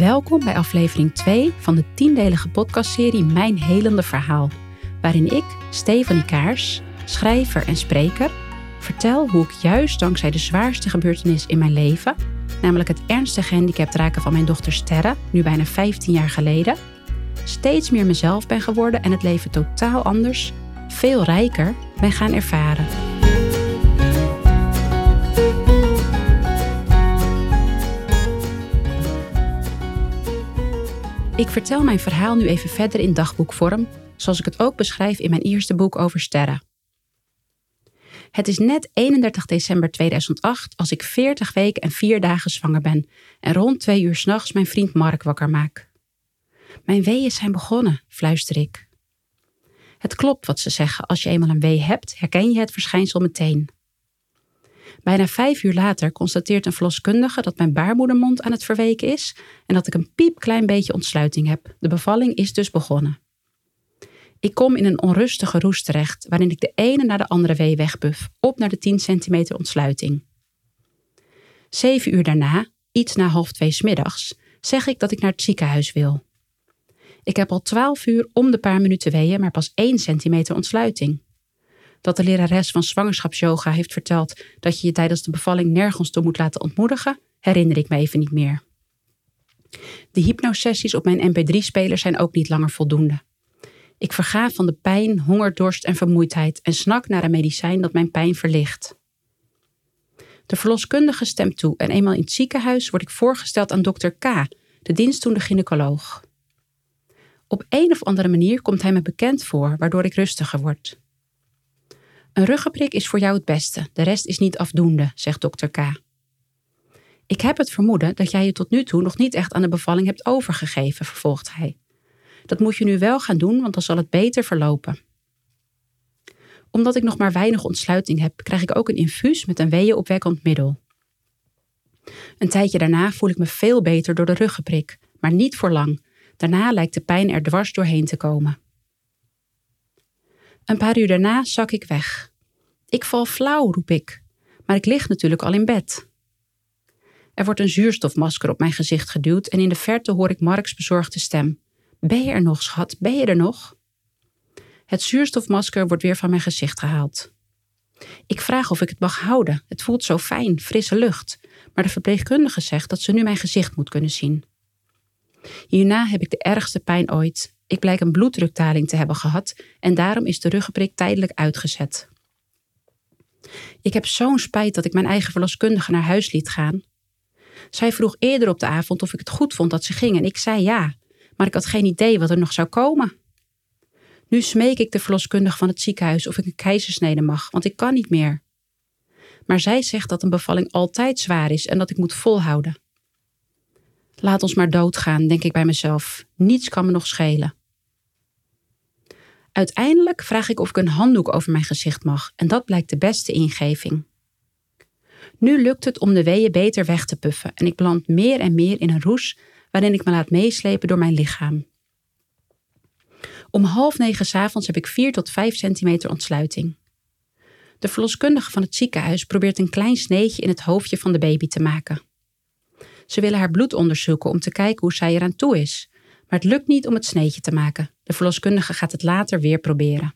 Welkom bij aflevering 2 van de tiendelige podcastserie Mijn Helende Verhaal, waarin ik, Stefanie Kaars, schrijver en spreker, vertel hoe ik juist dankzij de zwaarste gebeurtenis in mijn leven, namelijk het ernstige gehandicapt raken van mijn dochter Sterre, nu bijna 15 jaar geleden, steeds meer mezelf ben geworden en het leven totaal anders, veel rijker ben gaan ervaren. Ik vertel mijn verhaal nu even verder in dagboekvorm, zoals ik het ook beschrijf in mijn eerste boek over sterren. Het is net 31 december 2008 als ik 40 weken en 4 dagen zwanger ben en rond 2 uur s'nachts mijn vriend Mark wakker maak. Mijn weeën zijn begonnen, fluister ik. Het klopt wat ze zeggen, als je eenmaal een wee hebt, herken je het verschijnsel meteen. Bijna vijf uur later constateert een verloskundige dat mijn baarmoedermond aan het verweken is en dat ik een piepklein beetje ontsluiting heb. De bevalling is dus begonnen. Ik kom in een onrustige roes terecht, waarin ik de ene naar de andere wee wegbuf, op naar de 10 centimeter ontsluiting. Zeven uur daarna, iets na half twee smiddags, zeg ik dat ik naar het ziekenhuis wil. Ik heb al twaalf uur om de paar minuten weeën, maar pas één centimeter ontsluiting dat de lerares van zwangerschapsyoga heeft verteld dat je je tijdens de bevalling nergens toe moet laten ontmoedigen, herinner ik me even niet meer. De hypnosessies op mijn MP3-speler zijn ook niet langer voldoende. Ik verga van de pijn, honger, dorst en vermoeidheid en snak naar een medicijn dat mijn pijn verlicht. De verloskundige stemt toe en eenmaal in het ziekenhuis word ik voorgesteld aan dokter K, de dienstdoende gynaecoloog. Op een of andere manier komt hij me bekend voor, waardoor ik rustiger word. Een ruggenprik is voor jou het beste, de rest is niet afdoende, zegt dokter K. Ik heb het vermoeden dat jij je tot nu toe nog niet echt aan de bevalling hebt overgegeven, vervolgt hij. Dat moet je nu wel gaan doen, want dan zal het beter verlopen. Omdat ik nog maar weinig ontsluiting heb, krijg ik ook een infuus met een weeënopwekkend middel. Een tijdje daarna voel ik me veel beter door de ruggenprik, maar niet voor lang. Daarna lijkt de pijn er dwars doorheen te komen. Een paar uur daarna zak ik weg. Ik val flauw, roep ik, maar ik lig natuurlijk al in bed. Er wordt een zuurstofmasker op mijn gezicht geduwd en in de verte hoor ik Marks bezorgde stem. Ben je er nog, schat? Ben je er nog? Het zuurstofmasker wordt weer van mijn gezicht gehaald. Ik vraag of ik het mag houden. Het voelt zo fijn, frisse lucht. Maar de verpleegkundige zegt dat ze nu mijn gezicht moet kunnen zien. Hierna heb ik de ergste pijn ooit ik blijk een bloeddrukdaling te hebben gehad en daarom is de ruggenprik tijdelijk uitgezet. Ik heb zo'n spijt dat ik mijn eigen verloskundige naar huis liet gaan. Zij vroeg eerder op de avond of ik het goed vond dat ze ging en ik zei ja, maar ik had geen idee wat er nog zou komen. Nu smeek ik de verloskundige van het ziekenhuis of ik een keizersnede mag, want ik kan niet meer. Maar zij zegt dat een bevalling altijd zwaar is en dat ik moet volhouden. Laat ons maar doodgaan, denk ik bij mezelf. Niets kan me nog schelen. Uiteindelijk vraag ik of ik een handdoek over mijn gezicht mag en dat blijkt de beste ingeving. Nu lukt het om de weeën beter weg te puffen en ik beland meer en meer in een roes waarin ik me laat meeslepen door mijn lichaam. Om half negen s'avonds heb ik 4 tot 5 centimeter ontsluiting. De verloskundige van het ziekenhuis probeert een klein sneetje in het hoofdje van de baby te maken. Ze willen haar bloed onderzoeken om te kijken hoe zij eraan toe is. Maar het lukt niet om het sneetje te maken. De verloskundige gaat het later weer proberen.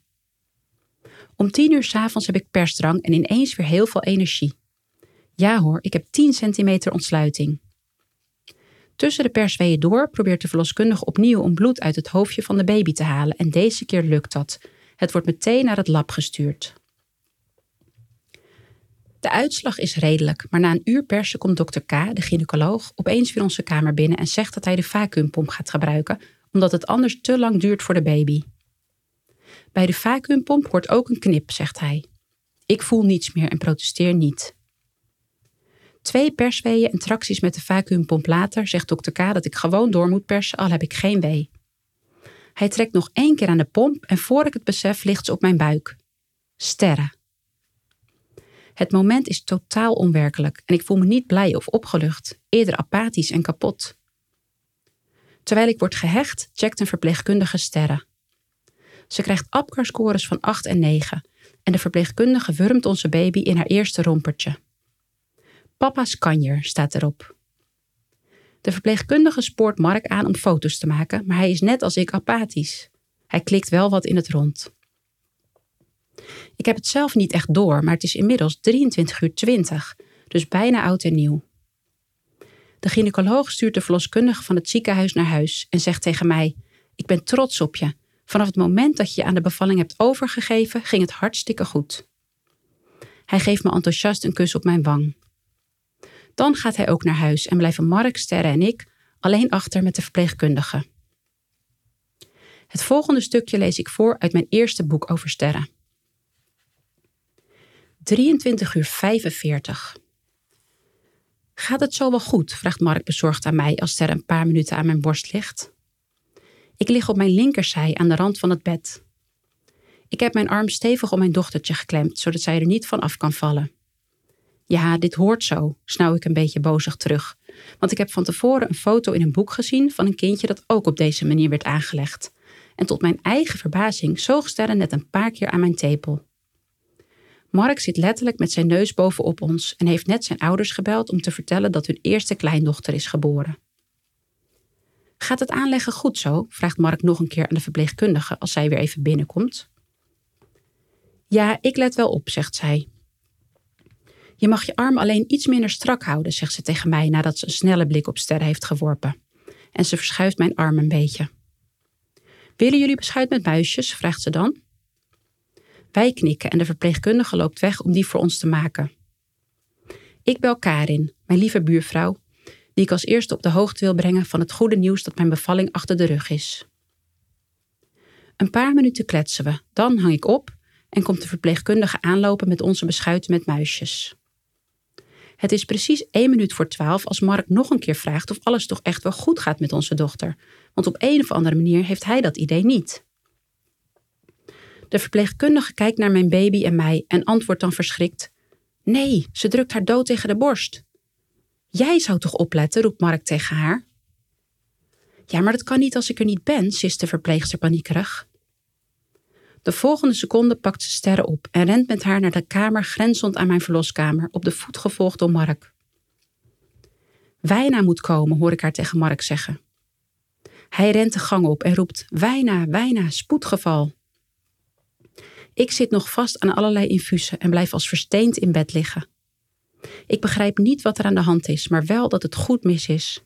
Om tien uur s'avonds heb ik persdrang en ineens weer heel veel energie. Ja hoor, ik heb 10 centimeter ontsluiting. Tussen de persweeën door probeert de verloskundige opnieuw om bloed uit het hoofdje van de baby te halen en deze keer lukt dat. Het wordt meteen naar het lab gestuurd. De uitslag is redelijk, maar na een uur persen komt dokter K, de gynaecoloog, opeens weer onze kamer binnen en zegt dat hij de vacuumpomp gaat gebruiken, omdat het anders te lang duurt voor de baby. Bij de vacuumpomp hoort ook een knip, zegt hij. Ik voel niets meer en protesteer niet. Twee persweeën en tracties met de vacuumpomp later zegt dokter K dat ik gewoon door moet persen, al heb ik geen wee. Hij trekt nog één keer aan de pomp en voor ik het besef ligt ze op mijn buik. Sterren. Het moment is totaal onwerkelijk en ik voel me niet blij of opgelucht, eerder apathisch en kapot. Terwijl ik word gehecht, checkt een verpleegkundige sterren. Ze krijgt APGAR-scores van 8 en 9 en de verpleegkundige wurmt onze baby in haar eerste rompertje. Papa's kanjer staat erop. De De verpleegkundige spoort Mark aan om foto's te maken, maar hij is net als ik apathisch. Hij klikt wel wat in het rond. Ik heb het zelf niet echt door, maar het is inmiddels 23 uur 20, dus bijna oud en nieuw. De gynaecoloog stuurt de verloskundige van het ziekenhuis naar huis en zegt tegen mij: Ik ben trots op je. Vanaf het moment dat je je aan de bevalling hebt overgegeven, ging het hartstikke goed. Hij geeft me enthousiast een kus op mijn wang. Dan gaat hij ook naar huis en blijven Mark, Sterre en ik alleen achter met de verpleegkundige. Het volgende stukje lees ik voor uit mijn eerste boek over sterren. 23 uur 45. Gaat het zo wel goed? vraagt Mark bezorgd aan mij als Sterre een paar minuten aan mijn borst ligt. Ik lig op mijn linkerzij aan de rand van het bed. Ik heb mijn arm stevig om mijn dochtertje geklemd, zodat zij er niet van af kan vallen. Ja, dit hoort zo, snauw ik een beetje bozig terug. Want ik heb van tevoren een foto in een boek gezien van een kindje dat ook op deze manier werd aangelegd. En tot mijn eigen verbazing zoog Sterren net een paar keer aan mijn tepel. Mark zit letterlijk met zijn neus bovenop ons en heeft net zijn ouders gebeld om te vertellen dat hun eerste kleindochter is geboren. Gaat het aanleggen goed zo? vraagt Mark nog een keer aan de verpleegkundige als zij weer even binnenkomt. Ja, ik let wel op, zegt zij. Je mag je arm alleen iets minder strak houden, zegt ze tegen mij nadat ze een snelle blik op Sterre heeft geworpen. En ze verschuift mijn arm een beetje. Willen jullie beschuit met muisjes? vraagt ze dan. Wij knikken en de verpleegkundige loopt weg om die voor ons te maken. Ik bel Karin, mijn lieve buurvrouw, die ik als eerste op de hoogte wil brengen van het goede nieuws dat mijn bevalling achter de rug is. Een paar minuten kletsen we, dan hang ik op en komt de verpleegkundige aanlopen met onze beschuiten met muisjes. Het is precies één minuut voor twaalf als Mark nog een keer vraagt of alles toch echt wel goed gaat met onze dochter, want op een of andere manier heeft hij dat idee niet. De verpleegkundige kijkt naar mijn baby en mij en antwoordt dan verschrikt: Nee, ze drukt haar dood tegen de borst. Jij zou toch opletten, roept Mark tegen haar. Ja, maar dat kan niet als ik er niet ben, sist de verpleegster paniekerig. De volgende seconde pakt ze Sterren op en rent met haar naar de kamer grenzend aan mijn verloskamer, op de voet gevolgd door Mark. Wijna moet komen, hoor ik haar tegen Mark zeggen. Hij rent de gang op en roept: Wijna, Wijna, spoedgeval. Ik zit nog vast aan allerlei infusen en blijf als versteend in bed liggen. Ik begrijp niet wat er aan de hand is, maar wel dat het goed mis is.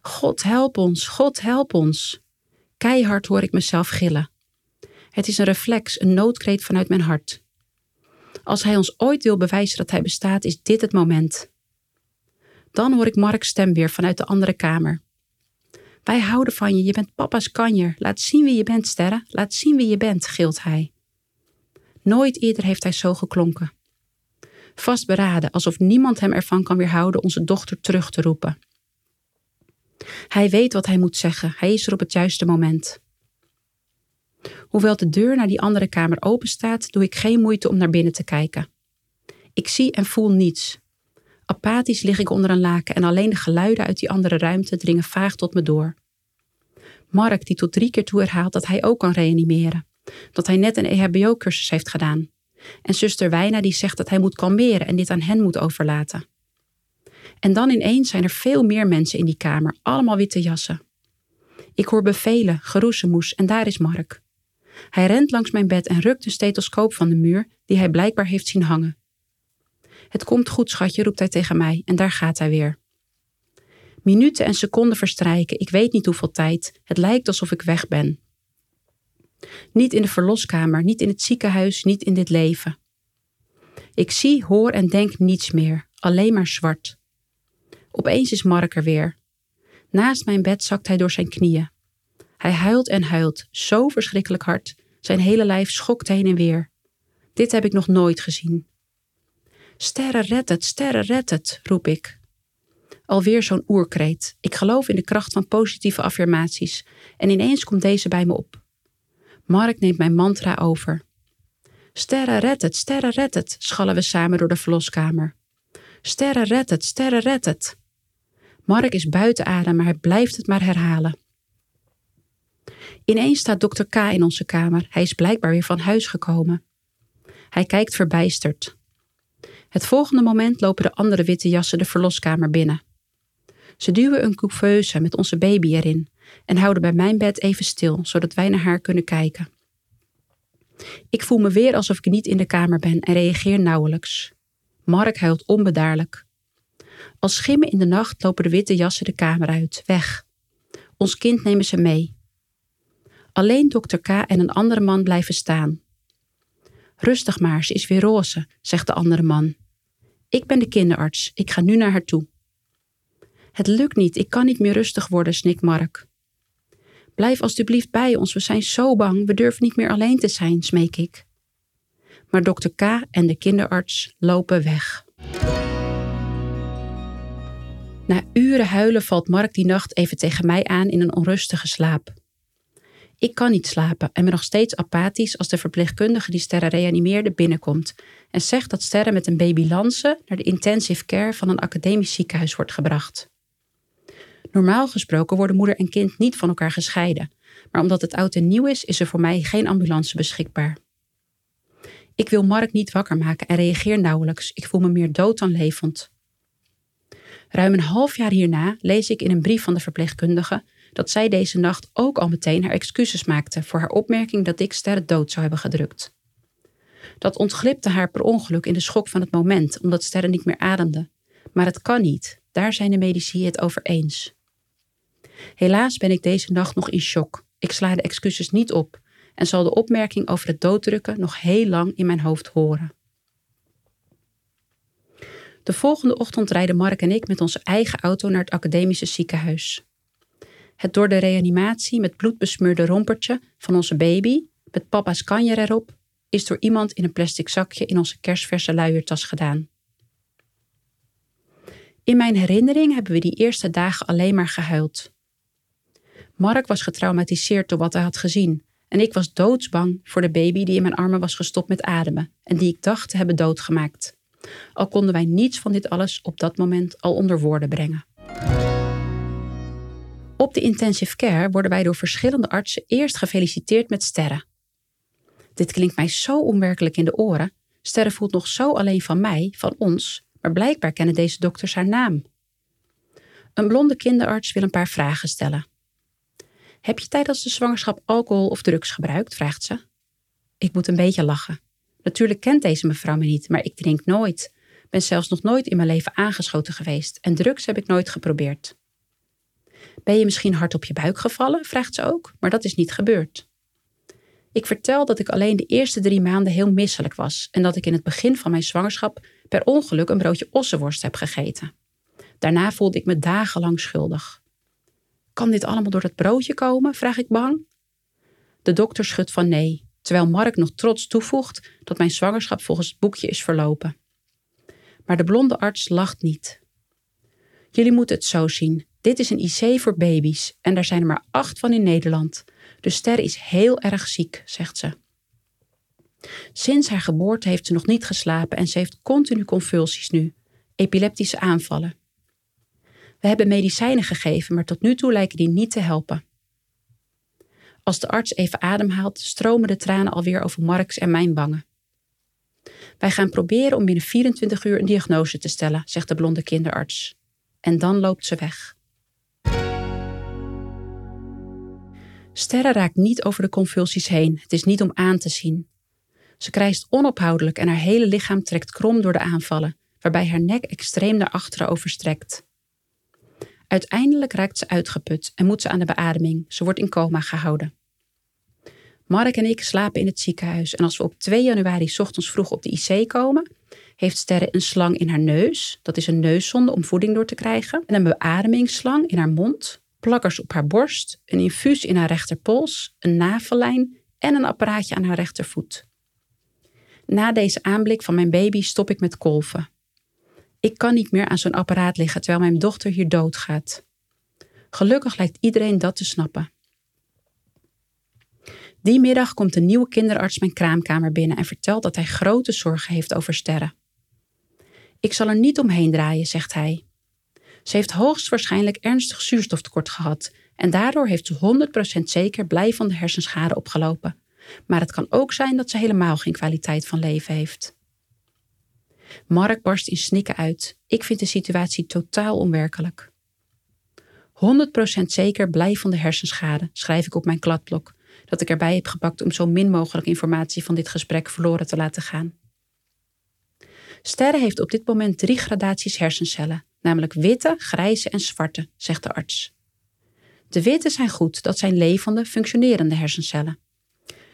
God help ons, God help ons. Keihard hoor ik mezelf gillen. Het is een reflex, een noodkreet vanuit mijn hart. Als hij ons ooit wil bewijzen dat hij bestaat, is dit het moment. Dan hoor ik Mark's stem weer vanuit de andere kamer. Wij houden van je, je bent papa's kanjer. Laat zien wie je bent, Sterre. Laat zien wie je bent, gilt hij. Nooit eerder heeft hij zo geklonken. Vastberaden, alsof niemand hem ervan kan weerhouden onze dochter terug te roepen. Hij weet wat hij moet zeggen, hij is er op het juiste moment. Hoewel de deur naar die andere kamer open staat, doe ik geen moeite om naar binnen te kijken. Ik zie en voel niets. Apathisch lig ik onder een laken en alleen de geluiden uit die andere ruimte dringen vaag tot me door. Mark, die tot drie keer toe herhaalt dat hij ook kan reanimeren. Dat hij net een EHBO-cursus heeft gedaan. En zuster Wijna die zegt dat hij moet kalmeren en dit aan hen moet overlaten. En dan ineens zijn er veel meer mensen in die kamer, allemaal witte jassen. Ik hoor bevelen, geroezemoes en daar is Mark. Hij rent langs mijn bed en rukt een stethoscoop van de muur die hij blijkbaar heeft zien hangen. Het komt goed, schatje, roept hij tegen mij en daar gaat hij weer. Minuten en seconden verstrijken, ik weet niet hoeveel tijd. Het lijkt alsof ik weg ben. Niet in de verloskamer, niet in het ziekenhuis, niet in dit leven. Ik zie, hoor en denk niets meer, alleen maar zwart. Opeens is Mark er weer. Naast mijn bed zakt hij door zijn knieën. Hij huilt en huilt, zo verschrikkelijk hard. Zijn hele lijf schokt heen en weer. Dit heb ik nog nooit gezien. Sterren red het, sterren red het, roep ik. Alweer zo'n oerkreet. Ik geloof in de kracht van positieve affirmaties en ineens komt deze bij me op. Mark neemt mijn mantra over. Sterren red het, sterren red het, schallen we samen door de verloskamer. Sterren red het, sterren red het. Mark is buiten adem, maar hij blijft het maar herhalen. Ineens staat dokter K in onze kamer. Hij is blijkbaar weer van huis gekomen. Hij kijkt verbijsterd. Het volgende moment lopen de andere witte jassen de verloskamer binnen. Ze duwen een couveuse met onze baby erin en houden bij mijn bed even stil, zodat wij naar haar kunnen kijken. Ik voel me weer alsof ik niet in de kamer ben en reageer nauwelijks. Mark huilt onbedaarlijk. Als schimmen in de nacht lopen de witte jassen de kamer uit, weg. Ons kind nemen ze mee. Alleen dokter K en een andere man blijven staan. Rustig maar, ze is weer roze, zegt de andere man. Ik ben de kinderarts, ik ga nu naar haar toe. Het lukt niet, ik kan niet meer rustig worden, snikt Mark. Blijf alstublieft bij ons, we zijn zo bang, we durven niet meer alleen te zijn, smeek ik. Maar dokter K en de kinderarts lopen weg. Na uren huilen valt Mark die nacht even tegen mij aan in een onrustige slaap. Ik kan niet slapen en ben nog steeds apathisch als de verpleegkundige die Sterre reanimeerde binnenkomt en zegt dat Sterre met een baby Lance naar de intensive care van een academisch ziekenhuis wordt gebracht. Normaal gesproken worden moeder en kind niet van elkaar gescheiden, maar omdat het oud en nieuw is, is er voor mij geen ambulance beschikbaar. Ik wil Mark niet wakker maken en reageer nauwelijks. Ik voel me meer dood dan levend. Ruim een half jaar hierna lees ik in een brief van de verpleegkundige dat zij deze nacht ook al meteen haar excuses maakte voor haar opmerking dat ik Sterre dood zou hebben gedrukt. Dat ontglipte haar per ongeluk in de schok van het moment, omdat Sterre niet meer ademde. Maar het kan niet, daar zijn de medici het over eens. Helaas ben ik deze nacht nog in shock. Ik sla de excuses niet op en zal de opmerking over het dooddrukken nog heel lang in mijn hoofd horen. De volgende ochtend rijden Mark en ik met onze eigen auto naar het academische ziekenhuis. Het door de reanimatie met bloed besmeurde rompertje van onze baby, met papa's kanjer erop, is door iemand in een plastic zakje in onze kerstverse luiertas gedaan. In mijn herinnering hebben we die eerste dagen alleen maar gehuild. Mark was getraumatiseerd door wat hij had gezien en ik was doodsbang voor de baby die in mijn armen was gestopt met ademen en die ik dacht te hebben doodgemaakt. Al konden wij niets van dit alles op dat moment al onder woorden brengen. Op de intensive care worden wij door verschillende artsen eerst gefeliciteerd met sterren. Dit klinkt mij zo onwerkelijk in de oren. Sterren voelt nog zo alleen van mij, van ons, maar blijkbaar kennen deze dokters haar naam. Een blonde kinderarts wil een paar vragen stellen. Heb je tijdens de zwangerschap alcohol of drugs gebruikt? vraagt ze. Ik moet een beetje lachen. Natuurlijk kent deze mevrouw me niet, maar ik drink nooit. Ben zelfs nog nooit in mijn leven aangeschoten geweest en drugs heb ik nooit geprobeerd. Ben je misschien hard op je buik gevallen? vraagt ze ook, maar dat is niet gebeurd. Ik vertel dat ik alleen de eerste drie maanden heel misselijk was en dat ik in het begin van mijn zwangerschap per ongeluk een broodje ossenworst heb gegeten. Daarna voelde ik me dagenlang schuldig. Kan dit allemaal door dat broodje komen? vraag ik bang. De dokter schudt van nee, terwijl Mark nog trots toevoegt dat mijn zwangerschap volgens het boekje is verlopen. Maar de blonde arts lacht niet. Jullie moeten het zo zien. Dit is een IC voor baby's en daar zijn er maar acht van in Nederland. De ster is heel erg ziek, zegt ze. Sinds haar geboorte heeft ze nog niet geslapen en ze heeft continu convulsies nu, epileptische aanvallen. We hebben medicijnen gegeven, maar tot nu toe lijken die niet te helpen. Als de arts even ademhaalt, stromen de tranen alweer over Marks en mijn wangen. Wij gaan proberen om binnen 24 uur een diagnose te stellen, zegt de blonde kinderarts. En dan loopt ze weg. Sterre raakt niet over de convulsies heen. Het is niet om aan te zien. Ze krijst onophoudelijk en haar hele lichaam trekt krom door de aanvallen, waarbij haar nek extreem naar achteren overstrekt. Uiteindelijk raakt ze uitgeput en moet ze aan de beademing. Ze wordt in coma gehouden. Mark en ik slapen in het ziekenhuis en als we op 2 januari ochtends vroeg op de IC komen, heeft Sterre een slang in haar neus. Dat is een neuszonde om voeding door te krijgen. En een beademingsslang in haar mond, plakkers op haar borst, een infuus in haar rechterpols, een navellijn en een apparaatje aan haar rechtervoet. Na deze aanblik van mijn baby stop ik met kolven. Ik kan niet meer aan zo'n apparaat liggen terwijl mijn dochter hier doodgaat. Gelukkig lijkt iedereen dat te snappen. Die middag komt een nieuwe kinderarts mijn kraamkamer binnen en vertelt dat hij grote zorgen heeft over sterren. Ik zal er niet omheen draaien, zegt hij. Ze heeft hoogstwaarschijnlijk ernstig zuurstoftekort gehad en daardoor heeft ze 100% zeker blijvende hersenschade opgelopen. Maar het kan ook zijn dat ze helemaal geen kwaliteit van leven heeft. Mark barst in snikken uit. Ik vind de situatie totaal onwerkelijk. 100% zeker blijvende hersenschade, schrijf ik op mijn kladblok, dat ik erbij heb gepakt om zo min mogelijk informatie van dit gesprek verloren te laten gaan. Sterren heeft op dit moment drie gradaties hersencellen, namelijk witte, grijze en zwarte, zegt de arts. De witte zijn goed, dat zijn levende, functionerende hersencellen.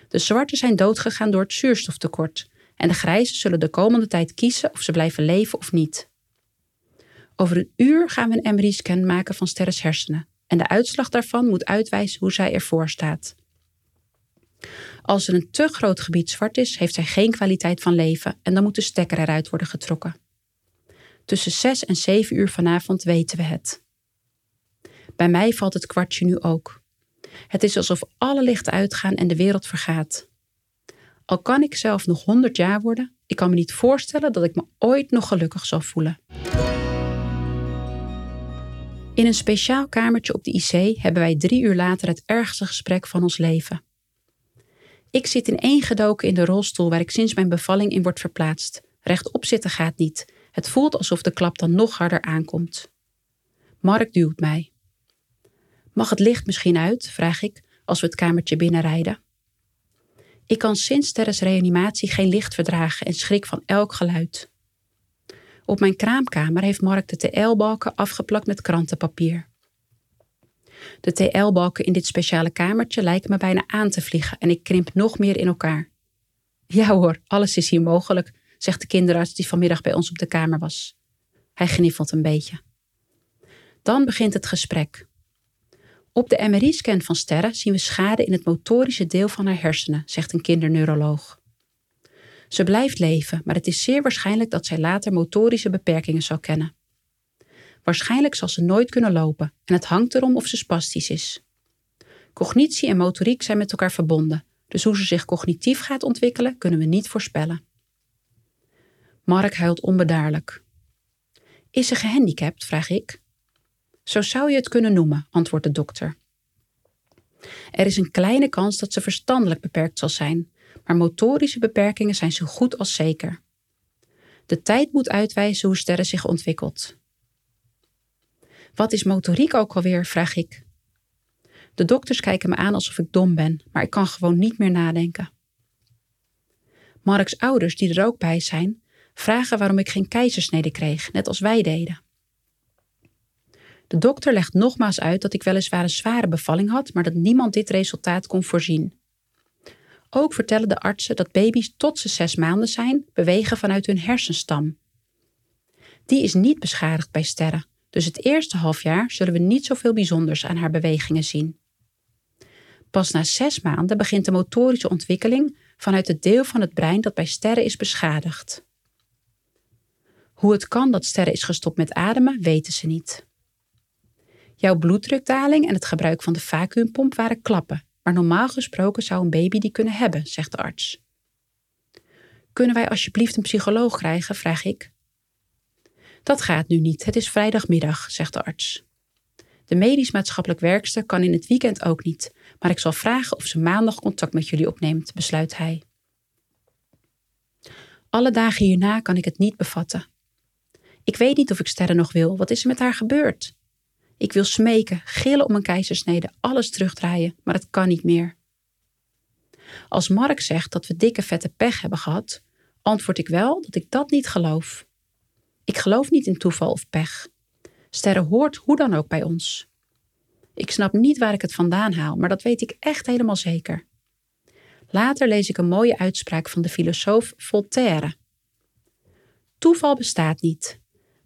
De zwarte zijn doodgegaan door het zuurstoftekort en de grijze zullen de komende tijd kiezen of ze blijven leven of niet. Over een uur gaan we een MRI-scan maken van Sterres hersenen en de uitslag daarvan moet uitwijzen hoe zij ervoor staat. Als er een te groot gebied zwart is, heeft zij geen kwaliteit van leven en dan moet de stekker eruit worden getrokken. Tussen 6 en 7 uur vanavond weten we het. Bij mij valt het kwartje nu ook. Het is alsof alle lichten uitgaan en de wereld vergaat. Al kan ik zelf nog 100 jaar worden, ik kan me niet voorstellen dat ik me ooit nog gelukkig zal voelen. In een speciaal kamertje op de IC hebben wij drie uur later het ergste gesprek van ons leven. Ik zit in één gedoken in de rolstoel waar ik sinds mijn bevalling in word verplaatst. Rechtop zitten gaat niet. Het voelt alsof de klap dan nog harder aankomt. Mark duwt mij. Mag het licht misschien uit? vraag ik als we het kamertje binnenrijden. Ik kan sinds Terres reanimatie geen licht verdragen en schrik van elk geluid. Op mijn kraamkamer heeft Mark de TL-balken afgeplakt met krantenpapier. De TL-balken in dit speciale kamertje lijken me bijna aan te vliegen en ik krimp nog meer in elkaar. Ja hoor, alles is hier mogelijk, zegt de kinderarts die vanmiddag bij ons op de kamer was. Hij gniffelt een beetje. Dan begint het gesprek. Op de MRI-scan van Sterre zien we schade in het motorische deel van haar hersenen, zegt een kinderneuroloog. Ze blijft leven, maar het is zeer waarschijnlijk dat zij later motorische beperkingen zal kennen. Waarschijnlijk zal ze nooit kunnen lopen en het hangt erom of ze spastisch is. Cognitie en motoriek zijn met elkaar verbonden, dus hoe ze zich cognitief gaat ontwikkelen kunnen we niet voorspellen. Mark huilt onbedaarlijk. Is ze gehandicapt? vraag ik. Zo zou je het kunnen noemen, antwoordt de dokter. Er is een kleine kans dat ze verstandelijk beperkt zal zijn, maar motorische beperkingen zijn zo goed als zeker. De tijd moet uitwijzen hoe sterren zich ontwikkelt. Wat is motoriek ook alweer? vraag ik. De dokters kijken me aan alsof ik dom ben, maar ik kan gewoon niet meer nadenken. Marks ouders, die er ook bij zijn, vragen waarom ik geen keizersnede kreeg, net als wij deden. De dokter legt nogmaals uit dat ik weliswaar een zware bevalling had, maar dat niemand dit resultaat kon voorzien. Ook vertellen de artsen dat baby's tot ze zes maanden zijn bewegen vanuit hun hersenstam. Die is niet beschadigd bij sterren, dus het eerste halfjaar zullen we niet zoveel bijzonders aan haar bewegingen zien. Pas na zes maanden begint de motorische ontwikkeling vanuit het deel van het brein dat bij sterren is beschadigd. Hoe het kan dat sterren is gestopt met ademen, weten ze niet. Jouw bloeddrukdaling en het gebruik van de vacuümpomp waren klappen, maar normaal gesproken zou een baby die kunnen hebben, zegt de arts. Kunnen wij alsjeblieft een psycholoog krijgen? vraag ik. Dat gaat nu niet, het is vrijdagmiddag, zegt de arts. De medisch-maatschappelijk werkster kan in het weekend ook niet, maar ik zal vragen of ze maandag contact met jullie opneemt, besluit hij. Alle dagen hierna kan ik het niet bevatten. Ik weet niet of ik sterren nog wil. Wat is er met haar gebeurd? Ik wil smeken, gillen om een keizersnede, alles terugdraaien, maar het kan niet meer. Als Mark zegt dat we dikke vette pech hebben gehad, antwoord ik wel dat ik dat niet geloof. Ik geloof niet in toeval of pech. Sterren hoort hoe dan ook bij ons. Ik snap niet waar ik het vandaan haal, maar dat weet ik echt helemaal zeker. Later lees ik een mooie uitspraak van de filosoof Voltaire. Toeval bestaat niet.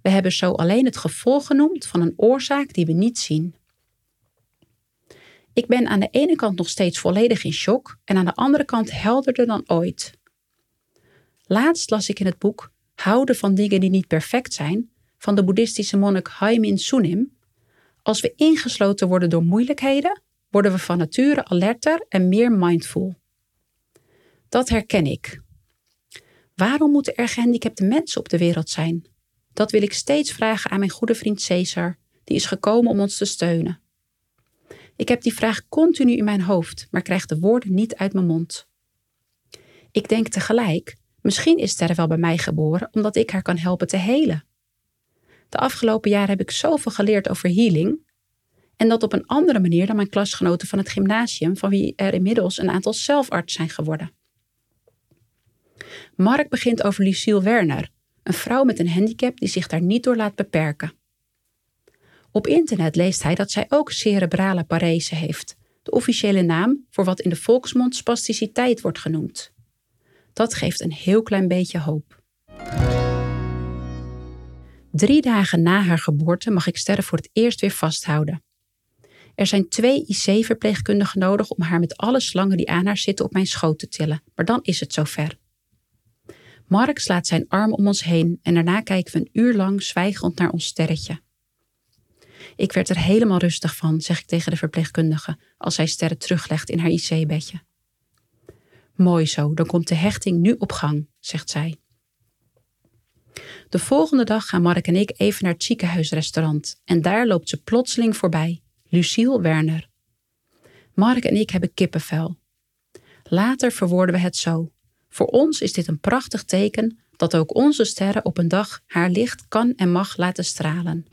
We hebben zo alleen het gevolg genoemd van een oorzaak die we niet zien. Ik ben aan de ene kant nog steeds volledig in shock en aan de andere kant helderder dan ooit. Laatst las ik in het boek Houden van dingen die niet perfect zijn van de boeddhistische monnik Haimin Sunim. Als we ingesloten worden door moeilijkheden, worden we van nature alerter en meer mindful. Dat herken ik. Waarom moeten er gehandicapte mensen op de wereld zijn? Dat wil ik steeds vragen aan mijn goede vriend Caesar, die is gekomen om ons te steunen. Ik heb die vraag continu in mijn hoofd, maar krijg de woorden niet uit mijn mond. Ik denk tegelijk, misschien is Sterre wel bij mij geboren omdat ik haar kan helpen te helen. De afgelopen jaren heb ik zoveel geleerd over healing. En dat op een andere manier dan mijn klasgenoten van het gymnasium, van wie er inmiddels een aantal zelfarts zijn geworden. Mark begint over Lucille Werner, een vrouw met een handicap die zich daar niet door laat beperken. Op internet leest hij dat zij ook cerebrale parese heeft, de officiële naam voor wat in de volksmond spasticiteit wordt genoemd. Dat geeft een heel klein beetje hoop. Drie dagen na haar geboorte mag ik Sterren voor het eerst weer vasthouden. Er zijn twee IC-verpleegkundigen nodig om haar met alle slangen die aan haar zitten op mijn schoot te tillen, maar dan is het zover. Mark slaat zijn arm om ons heen en daarna kijken we een uur lang zwijgend naar ons sterretje. Ik werd er helemaal rustig van, zeg ik tegen de verpleegkundige als zij sterren teruglegt in haar IC-bedje. Mooi zo, dan komt de hechting nu op gang, zegt zij. De volgende dag gaan Mark en ik even naar het ziekenhuisrestaurant en daar loopt ze plotseling voorbij, Lucille Werner. Mark en ik hebben kippenvel. Later verwoorden we het zo. Voor ons is dit een prachtig teken dat ook onze sterren op een dag haar licht kan en mag laten stralen.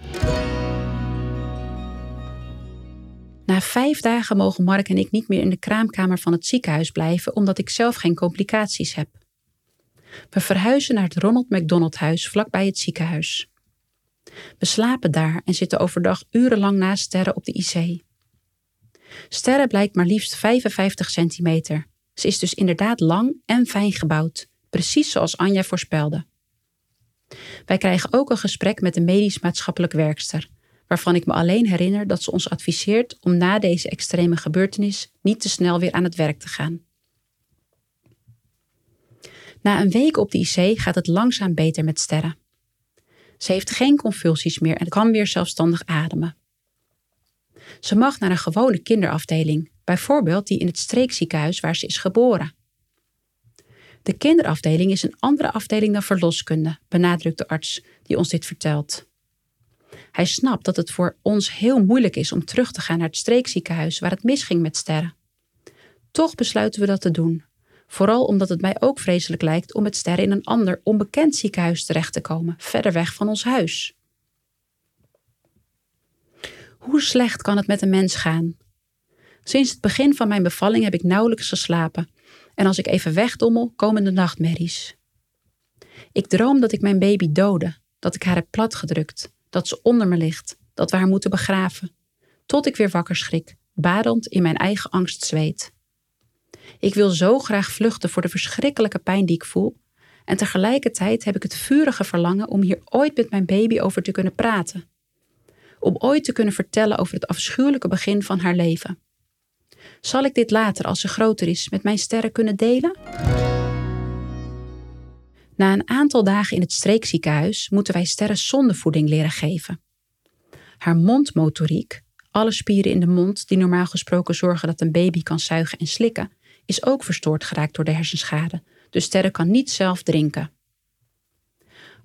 Na vijf dagen mogen Mark en ik niet meer in de kraamkamer van het ziekenhuis blijven, omdat ik zelf geen complicaties heb. We verhuizen naar het Ronald McDonald Huis vlakbij het ziekenhuis. We slapen daar en zitten overdag urenlang naast Sterren op de IC. Sterren blijkt maar liefst 55 centimeter. Ze is dus inderdaad lang en fijn gebouwd, precies zoals Anja voorspelde. Wij krijgen ook een gesprek met de medisch-maatschappelijk werkster, waarvan ik me alleen herinner dat ze ons adviseert om na deze extreme gebeurtenis niet te snel weer aan het werk te gaan. Na een week op de IC gaat het langzaam beter met Sterren. Ze heeft geen convulsies meer en kan weer zelfstandig ademen. Ze mag naar een gewone kinderafdeling, bijvoorbeeld die in het streekziekenhuis waar ze is geboren. De kinderafdeling is een andere afdeling dan verloskunde, benadrukt de arts die ons dit vertelt. Hij snapt dat het voor ons heel moeilijk is om terug te gaan naar het streekziekenhuis waar het misging met sterren. Toch besluiten we dat te doen, vooral omdat het mij ook vreselijk lijkt om met sterren in een ander onbekend ziekenhuis terecht te komen, verder weg van ons huis. Hoe slecht kan het met een mens gaan? Sinds het begin van mijn bevalling heb ik nauwelijks geslapen en als ik even wegdommel, komen de nachtmerries. Ik droom dat ik mijn baby dode, dat ik haar heb platgedrukt, dat ze onder me ligt, dat we haar moeten begraven, tot ik weer wakker schrik, badend in mijn eigen angst zweet. Ik wil zo graag vluchten voor de verschrikkelijke pijn die ik voel, en tegelijkertijd heb ik het vurige verlangen om hier ooit met mijn baby over te kunnen praten. Om ooit te kunnen vertellen over het afschuwelijke begin van haar leven. Zal ik dit later, als ze groter is, met mijn sterren kunnen delen? Na een aantal dagen in het streekziekenhuis moeten wij sterren zondevoeding leren geven. Haar mondmotoriek, alle spieren in de mond die normaal gesproken zorgen dat een baby kan zuigen en slikken, is ook verstoord geraakt door de hersenschade, dus sterren kan niet zelf drinken.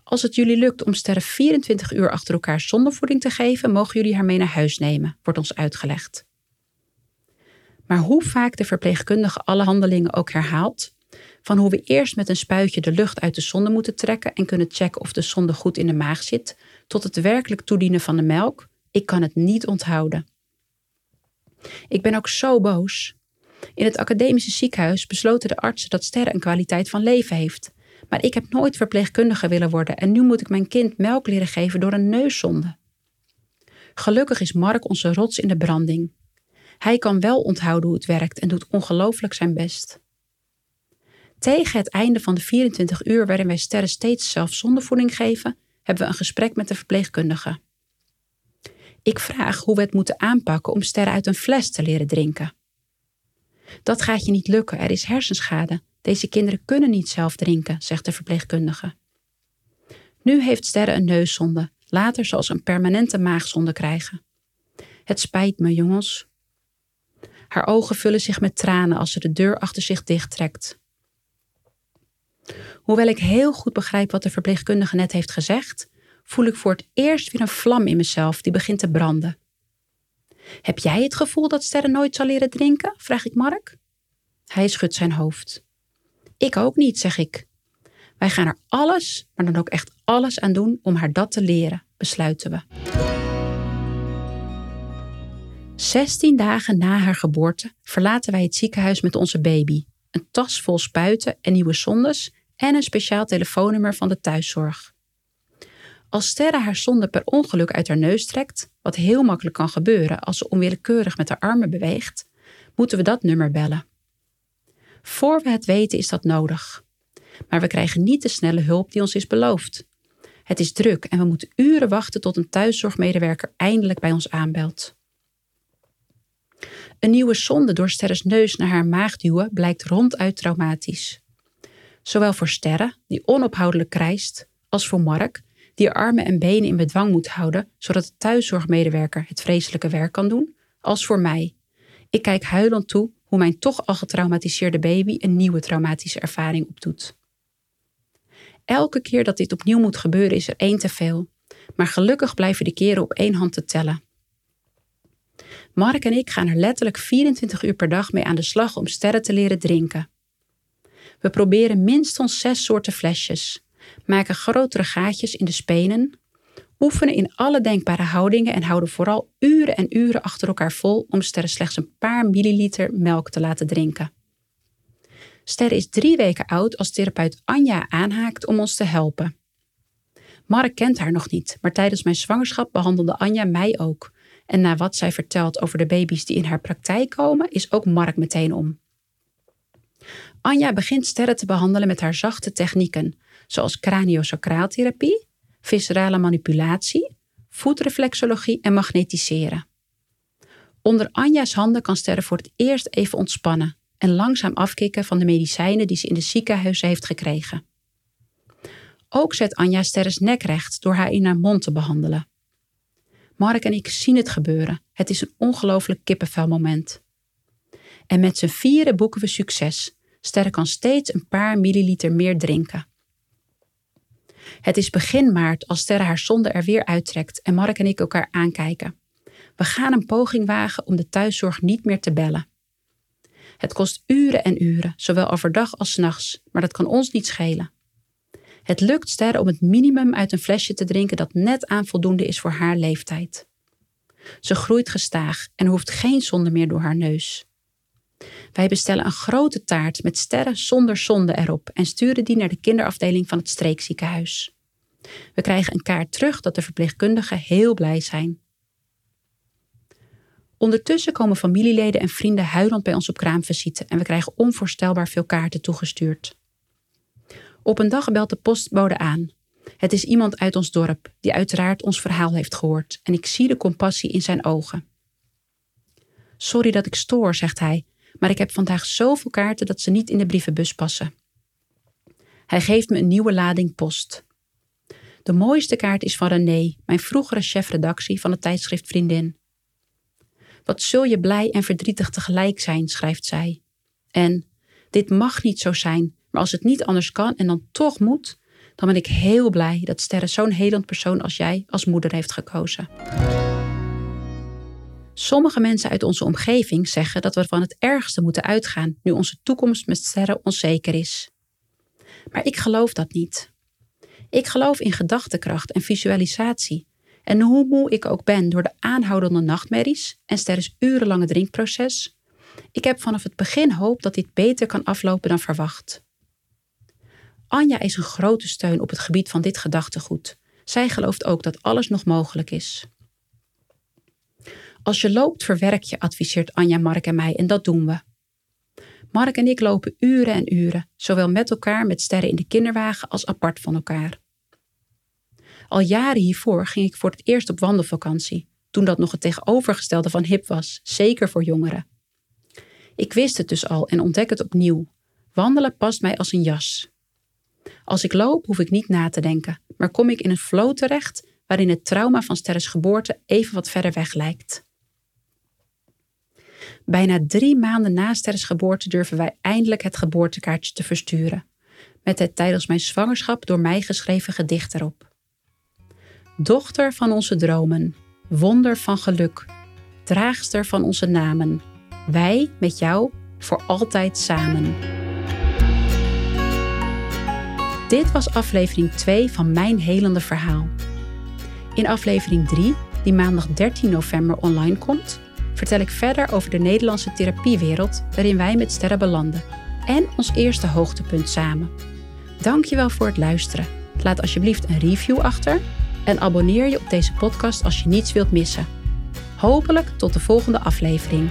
Als het jullie lukt om sterren 24 uur achter elkaar zondevoeding te geven, mogen jullie haar mee naar huis nemen, wordt ons uitgelegd. Maar hoe vaak de verpleegkundige alle handelingen ook herhaalt, van hoe we eerst met een spuitje de lucht uit de zonde moeten trekken en kunnen checken of de zonde goed in de maag zit, tot het werkelijk toedienen van de melk, ik kan het niet onthouden. Ik ben ook zo boos. In het academische ziekenhuis besloten de artsen dat sterren een kwaliteit van leven heeft. Maar ik heb nooit verpleegkundige willen worden en nu moet ik mijn kind melk leren geven door een neuszonde. Gelukkig is Mark onze rots in de branding. Hij kan wel onthouden hoe het werkt en doet ongelooflijk zijn best. Tegen het einde van de 24 uur waarin wij sterren steeds zelf zondevoeding geven, hebben we een gesprek met de verpleegkundige. Ik vraag hoe we het moeten aanpakken om sterren uit een fles te leren drinken. Dat gaat je niet lukken, er is hersenschade. Deze kinderen kunnen niet zelf drinken, zegt de verpleegkundige. Nu heeft Sterre een neuszonde, later zal ze een permanente maagzonde krijgen. Het spijt me, jongens. Haar ogen vullen zich met tranen als ze de deur achter zich dichttrekt. Hoewel ik heel goed begrijp wat de verpleegkundige net heeft gezegd, voel ik voor het eerst weer een vlam in mezelf die begint te branden. Heb jij het gevoel dat Sterren nooit zal leren drinken? vraag ik Mark. Hij schudt zijn hoofd. Ik ook niet, zeg ik. Wij gaan er alles, maar dan ook echt alles aan doen om haar dat te leren, besluiten we. 16 dagen na haar geboorte verlaten wij het ziekenhuis met onze baby. Een tas vol spuiten en nieuwe sondes en een speciaal telefoonnummer van de thuiszorg. Als Sterre haar zonde per ongeluk uit haar neus trekt, wat heel makkelijk kan gebeuren als ze onwillekeurig met haar armen beweegt, moeten we dat nummer bellen. Voor we het weten is dat nodig. Maar we krijgen niet de snelle hulp die ons is beloofd. Het is druk en we moeten uren wachten tot een thuiszorgmedewerker eindelijk bij ons aanbelt. Een nieuwe sonde door Sterres neus naar haar maag duwen blijkt ronduit traumatisch. Zowel voor Sterre, die onophoudelijk krijst, als voor Mark, die haar armen en benen in bedwang moet houden, zodat de thuiszorgmedewerker het vreselijke werk kan doen, als voor mij. Ik kijk huilend toe hoe mijn toch al getraumatiseerde baby een nieuwe traumatische ervaring opdoet. Elke keer dat dit opnieuw moet gebeuren is er één te veel, maar gelukkig blijven de keren op één hand te tellen. Mark en ik gaan er letterlijk 24 uur per dag mee aan de slag om sterren te leren drinken. We proberen minstens zes soorten flesjes, maken grotere gaatjes in de spenen, oefenen in alle denkbare houdingen en houden vooral uren en uren achter elkaar vol om sterren slechts een paar milliliter melk te laten drinken. Ster is drie weken oud als therapeut Anja aanhaakt om ons te helpen. Mark kent haar nog niet, maar tijdens mijn zwangerschap behandelde Anja mij ook. En na wat zij vertelt over de baby's die in haar praktijk komen, is ook Mark meteen om. Anja begint sterren te behandelen met haar zachte technieken, zoals craniosacraaltherapie, viscerale manipulatie, voetreflexologie en magnetiseren. Onder Anja's handen kan sterren voor het eerst even ontspannen en langzaam afkicken van de medicijnen die ze in de ziekenhuizen heeft gekregen. Ook zet Anja Sterres nek recht door haar in haar mond te behandelen. Mark en ik zien het gebeuren. Het is een ongelooflijk kippenvelmoment. En met z'n vieren boeken we succes. Sterre kan steeds een paar milliliter meer drinken. Het is begin maart als Sterre haar zonde er weer uittrekt en Mark en ik elkaar aankijken. We gaan een poging wagen om de thuiszorg niet meer te bellen. Het kost uren en uren, zowel overdag als nachts, maar dat kan ons niet schelen. Het lukt Ster om het minimum uit een flesje te drinken dat net aan voldoende is voor haar leeftijd. Ze groeit gestaag en hoeft geen zonde meer door haar neus. Wij bestellen een grote taart met sterren zonder zonde erop en sturen die naar de kinderafdeling van het streekziekenhuis. We krijgen een kaart terug dat de verpleegkundigen heel blij zijn. Ondertussen komen familieleden en vrienden huilend bij ons op kraamvisite en we krijgen onvoorstelbaar veel kaarten toegestuurd. Op een dag belt de postbode aan. Het is iemand uit ons dorp, die uiteraard ons verhaal heeft gehoord, en ik zie de compassie in zijn ogen. Sorry dat ik stoor, zegt hij, maar ik heb vandaag zoveel kaarten dat ze niet in de brievenbus passen. Hij geeft me een nieuwe lading post. De mooiste kaart is van René, mijn vroegere chefredactie van het tijdschrift Vriendin. Wat zul je blij en verdrietig tegelijk zijn, schrijft zij. En dit mag niet zo zijn, maar als het niet anders kan en dan toch moet, dan ben ik heel blij dat Sterre zo'n helend persoon als jij als moeder heeft gekozen. Sommige mensen uit onze omgeving zeggen dat we van het ergste moeten uitgaan nu onze toekomst met Sterre onzeker is. Maar ik geloof dat niet. Ik geloof in gedachtekracht en visualisatie en hoe moe ik ook ben door de aanhoudende nachtmerries en Sterres urenlange drinkproces, ik heb vanaf het begin hoop dat dit beter kan aflopen dan verwacht. Anja is een grote steun op het gebied van dit gedachtegoed. Zij gelooft ook dat alles nog mogelijk is. Als je loopt, verwerk je, adviseert Anja, Mark en mij, en dat doen we. Mark en ik lopen uren en uren, zowel met elkaar met sterren in de kinderwagen als apart van elkaar. Al jaren hiervoor ging ik voor het eerst op wandelvakantie, toen dat nog het tegenovergestelde van hip was, zeker voor jongeren. Ik wist het dus al en ontdek het opnieuw. Wandelen past mij als een jas. Als ik loop, hoef ik niet na te denken, maar kom ik in een flow terecht waarin het trauma van Sterres geboorte even wat verder weg lijkt. Bijna drie maanden na Sterres geboorte durven wij eindelijk het geboortekaartje te versturen, met het tijdens mijn zwangerschap door mij geschreven gedicht erop. Dochter van onze dromen, wonder van geluk, draagster van onze namen, wij met jou voor altijd samen. Dit was aflevering 2 van Mijn Helende Verhaal. In aflevering 3, die maandag 13 november online komt, vertel ik verder over de Nederlandse therapiewereld waarin wij met sterren belanden en ons eerste hoogtepunt samen. Dankjewel voor het luisteren. Laat alsjeblieft een review achter en abonneer je op deze podcast als je niets wilt missen. Hopelijk tot de volgende aflevering.